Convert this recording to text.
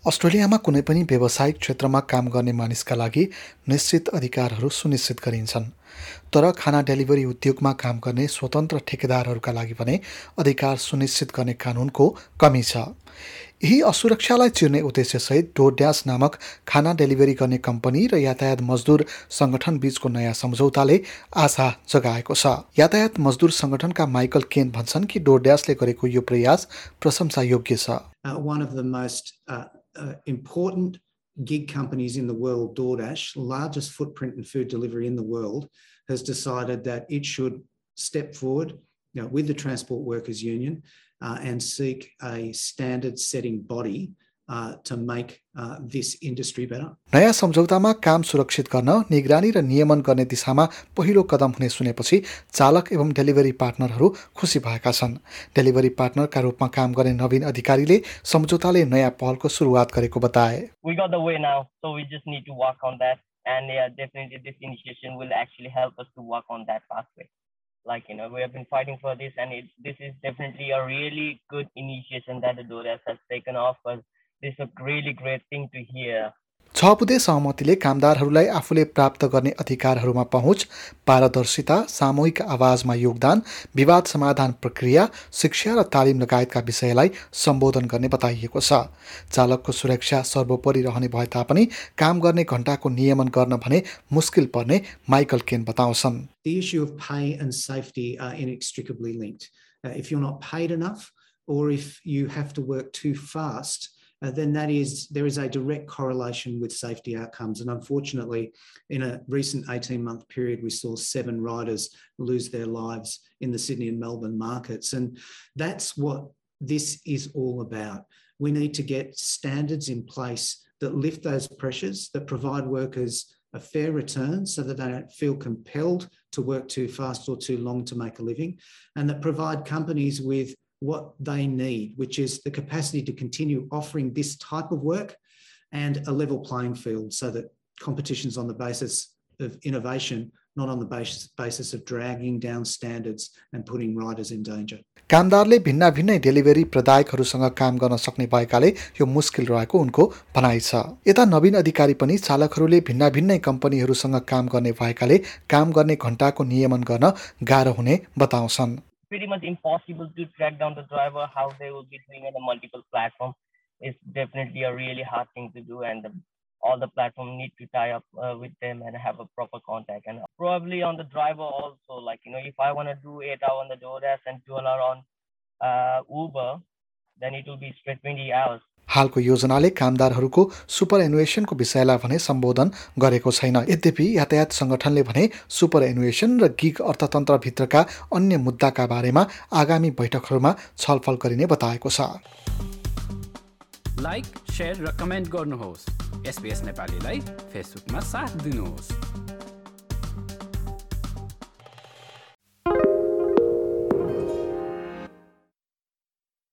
अस्ट्रेलियामा कुनै पनि व्यावसायिक क्षेत्रमा काम गर्ने मानिसका लागि निश्चित अधिकारहरू सुनिश्चित गरिन्छन्। तर खाना डेलिभरी उद्योगमा काम गर्ने स्वतन्त्र ठेकेदारहरूका लागि भने अधिकार सुनिश्चित गर्ने कानुनको कमी छ। यही असुरक्षालाई चिर्ने उद्देश्यसहित डोड्यास नामक खाना डेलिभरी गर्ने कम्पनी र यातायात मजदुर सङ्गठन बीचको नयाँ सम्झौताले आशा जगाएको छ। यातायात मजदुर सङ्गठनका माइकल केन भन्छन् कि डोड्यासले गरेको यो प्रयास प्रशंसा योग्य छ uh, important gig companies in the world, DoorDash, largest footprint in food delivery in the world, has decided that it should step forward you know, with the Transport Workers Union uh, and seek a standard setting body uh, to make uh, this industry better. नयाँ सम्झौतामा काम सुरक्षित गर्न निगरानी र नियमन गर्ने दिशामा पहिलो कदम हुने सुनेपछि चालक एवं डेलिभरी पार्टनरहरू खुसी भएका छन् डेलिभरी पार्टनरका रूपमा काम गर्ने नवीन अधिकारीले सम्झौताले नयाँ पहलको सुरुवात गरेको बताए we got the way now, so we just need to work on that. And yeah, definitely this initiation will actually help us to work on that pathway. Like, you know, we have been fighting for this and it, this is definitely a really good initiation that the DoorDash has taken off because this is a really great thing to hear. छ बुधे सहमतिले कामदारहरूलाई आफूले प्राप्त गर्ने अधिकारहरूमा पहुँच पारदर्शिता सामूहिक आवाजमा योगदान विवाद समाधान प्रक्रिया शिक्षा र तालिम लगायतका विषयलाई सम्बोधन गर्ने बताइएको छ चालकको सुरक्षा सर्वोपरि रहने भए तापनि काम गर्ने घण्टाको नियमन गर्न भने मुस्किल पर्ने माइकल केन बताउँछन् The issue of pay and safety are inextricably linked. Uh, if you're not paid enough, or if you have to work too fast, uh, then that is there is a direct correlation with safety outcomes. And unfortunately, in a recent 18 month period, we saw seven riders lose their lives in the Sydney and Melbourne markets. And that's what this is all about. We need to get standards in place that lift those pressures, that provide workers a fair return so that they don't feel compelled to work too fast or too long to make a living, and that provide companies with what they need, which is the capacity to continue offering this type of work and a level playing field so that competition's on the basis of innovation, not on the basis, basis of dragging down standards and putting riders in danger. कामदारले भिन्न भिन्नै delivery प्रदायकहरूसँग काम गर्न सक्ने भएकाले यो मुस्किल रहेको उनको भनाइ छ यता नवीन अधिकारी पनि चालकहरूले भिन्न भिन्नै कम्पनीहरूसँग काम गर्ने भएकाले काम गर्ने घण्टाको नियमन गर्न गाह्रो हुने बताउँछन् Pretty much impossible to track down the driver, how they will be doing on a multiple platform is definitely a really hard thing to do. And the, all the platform need to tie up uh, with them and have a proper contact. And probably on the driver also, like, you know, if I want to do eight hour on the DoorDash and 12 hour on uh, Uber, then it will be straight 20 hours. हालको योजनाले कामदारहरूको super एनुएसनको विषयलाई भने सम्बोधन गरेको छैन। यद्यपि यातायात सङ्गठनले भने सुपर एनुएसन र गिग अर्थतन्त्रभित्रका अन्य मुद्दाका बारेमा आगामी बैठकहरूमा छलफल गरिने बताएको छ। लाइक र कमेन्ट गर्नुहोस्। नेपालीलाई फेसबुकमा साथ दिनुहोस्।